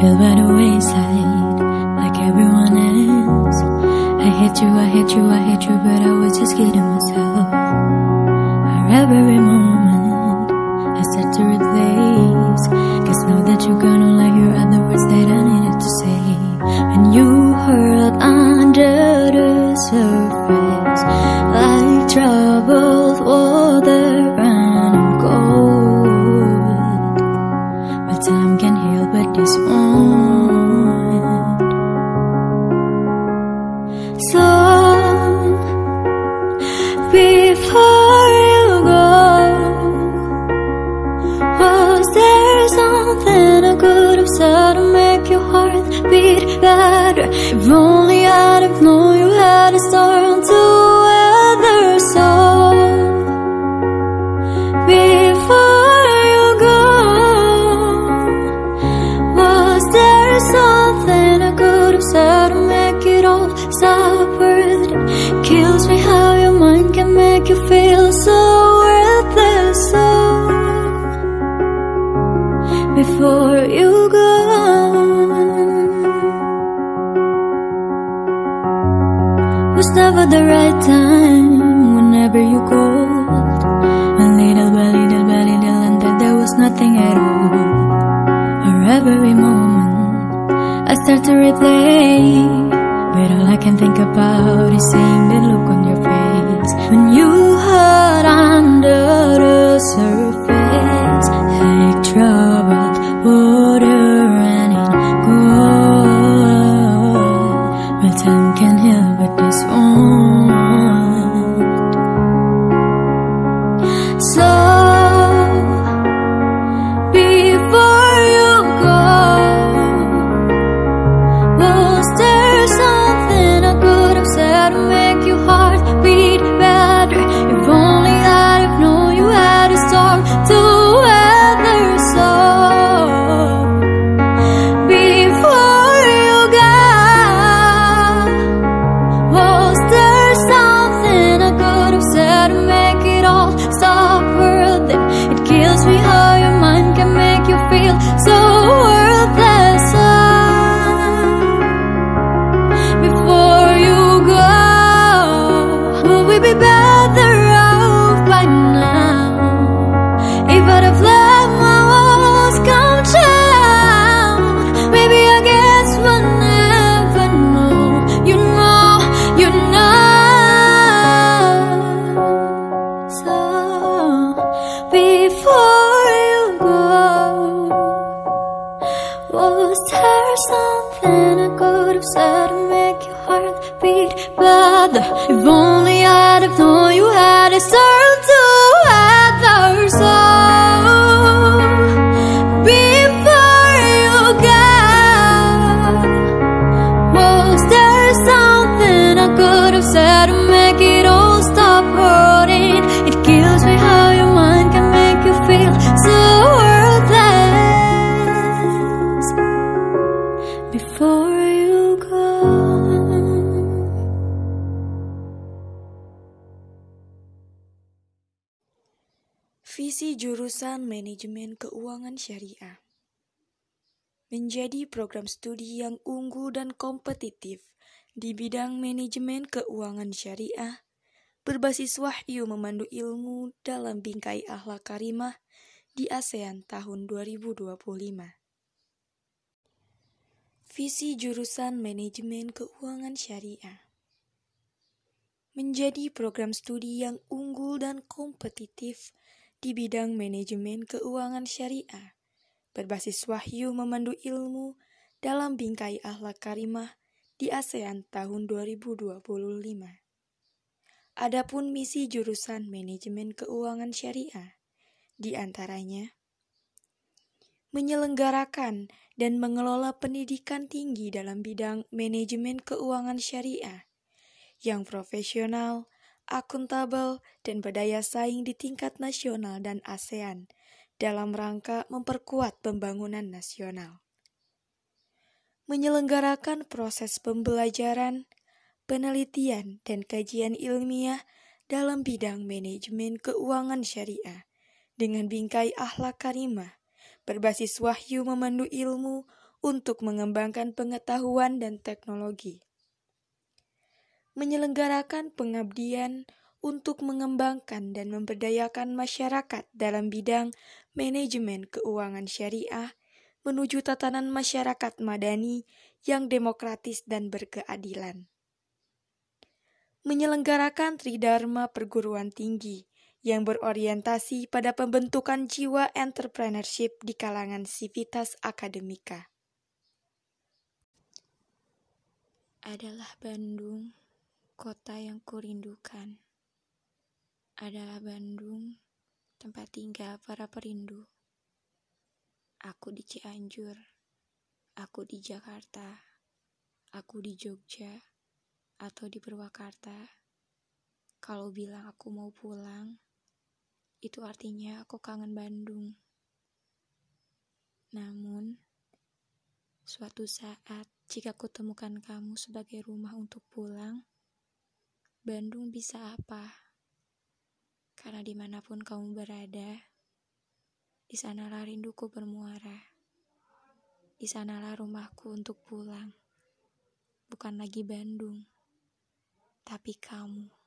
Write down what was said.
feel by the wayside like everyone else. I hate you, I hate you, I hate you, but I was just kidding myself. Moment better? If only I'd have known you had a storm to weather. So before you go, was there something I could have said to make it all stop worth? Kills me how your mind can make you feel so never the right time whenever you called. And little by little by little, and that there was nothing at all. Or every moment I start to replay. But all I can think about is seeing the be back. tú Visi jurusan Manajemen Keuangan Syariah menjadi program studi yang unggul dan kompetitif di bidang manajemen keuangan syariah, berbasis wahyu memandu ilmu dalam bingkai akhlak karimah di ASEAN tahun 2025. Visi jurusan Manajemen Keuangan Syariah menjadi program studi yang unggul dan kompetitif di bidang manajemen keuangan syariah, berbasis wahyu memandu ilmu dalam bingkai akhlak karimah di ASEAN tahun 2025. Adapun misi jurusan manajemen keuangan syariah, di antaranya menyelenggarakan dan mengelola pendidikan tinggi dalam bidang manajemen keuangan syariah yang profesional, akuntabel, dan berdaya saing di tingkat nasional dan ASEAN dalam rangka memperkuat pembangunan nasional. Menyelenggarakan proses pembelajaran, penelitian, dan kajian ilmiah dalam bidang manajemen keuangan syariah dengan bingkai akhlak karimah berbasis wahyu memandu ilmu untuk mengembangkan pengetahuan dan teknologi. Menyelenggarakan pengabdian untuk mengembangkan dan memberdayakan masyarakat dalam bidang manajemen keuangan syariah menuju tatanan masyarakat madani yang demokratis dan berkeadilan. Menyelenggarakan Tridharma perguruan tinggi yang berorientasi pada pembentukan jiwa entrepreneurship di kalangan sivitas akademika. Adalah Bandung, kota yang kurindukan. Adalah Bandung, tempat tinggal para perindu. Aku di Cianjur, aku di Jakarta, aku di Jogja, atau di Purwakarta. Kalau bilang aku mau pulang, itu artinya aku kangen Bandung. Namun, suatu saat jika ku temukan kamu sebagai rumah untuk pulang, Bandung bisa apa? Karena di mana pun kamu berada, di sanalah rinduku bermuara. Di sanalah rumahku untuk pulang. Bukan lagi Bandung, tapi kamu.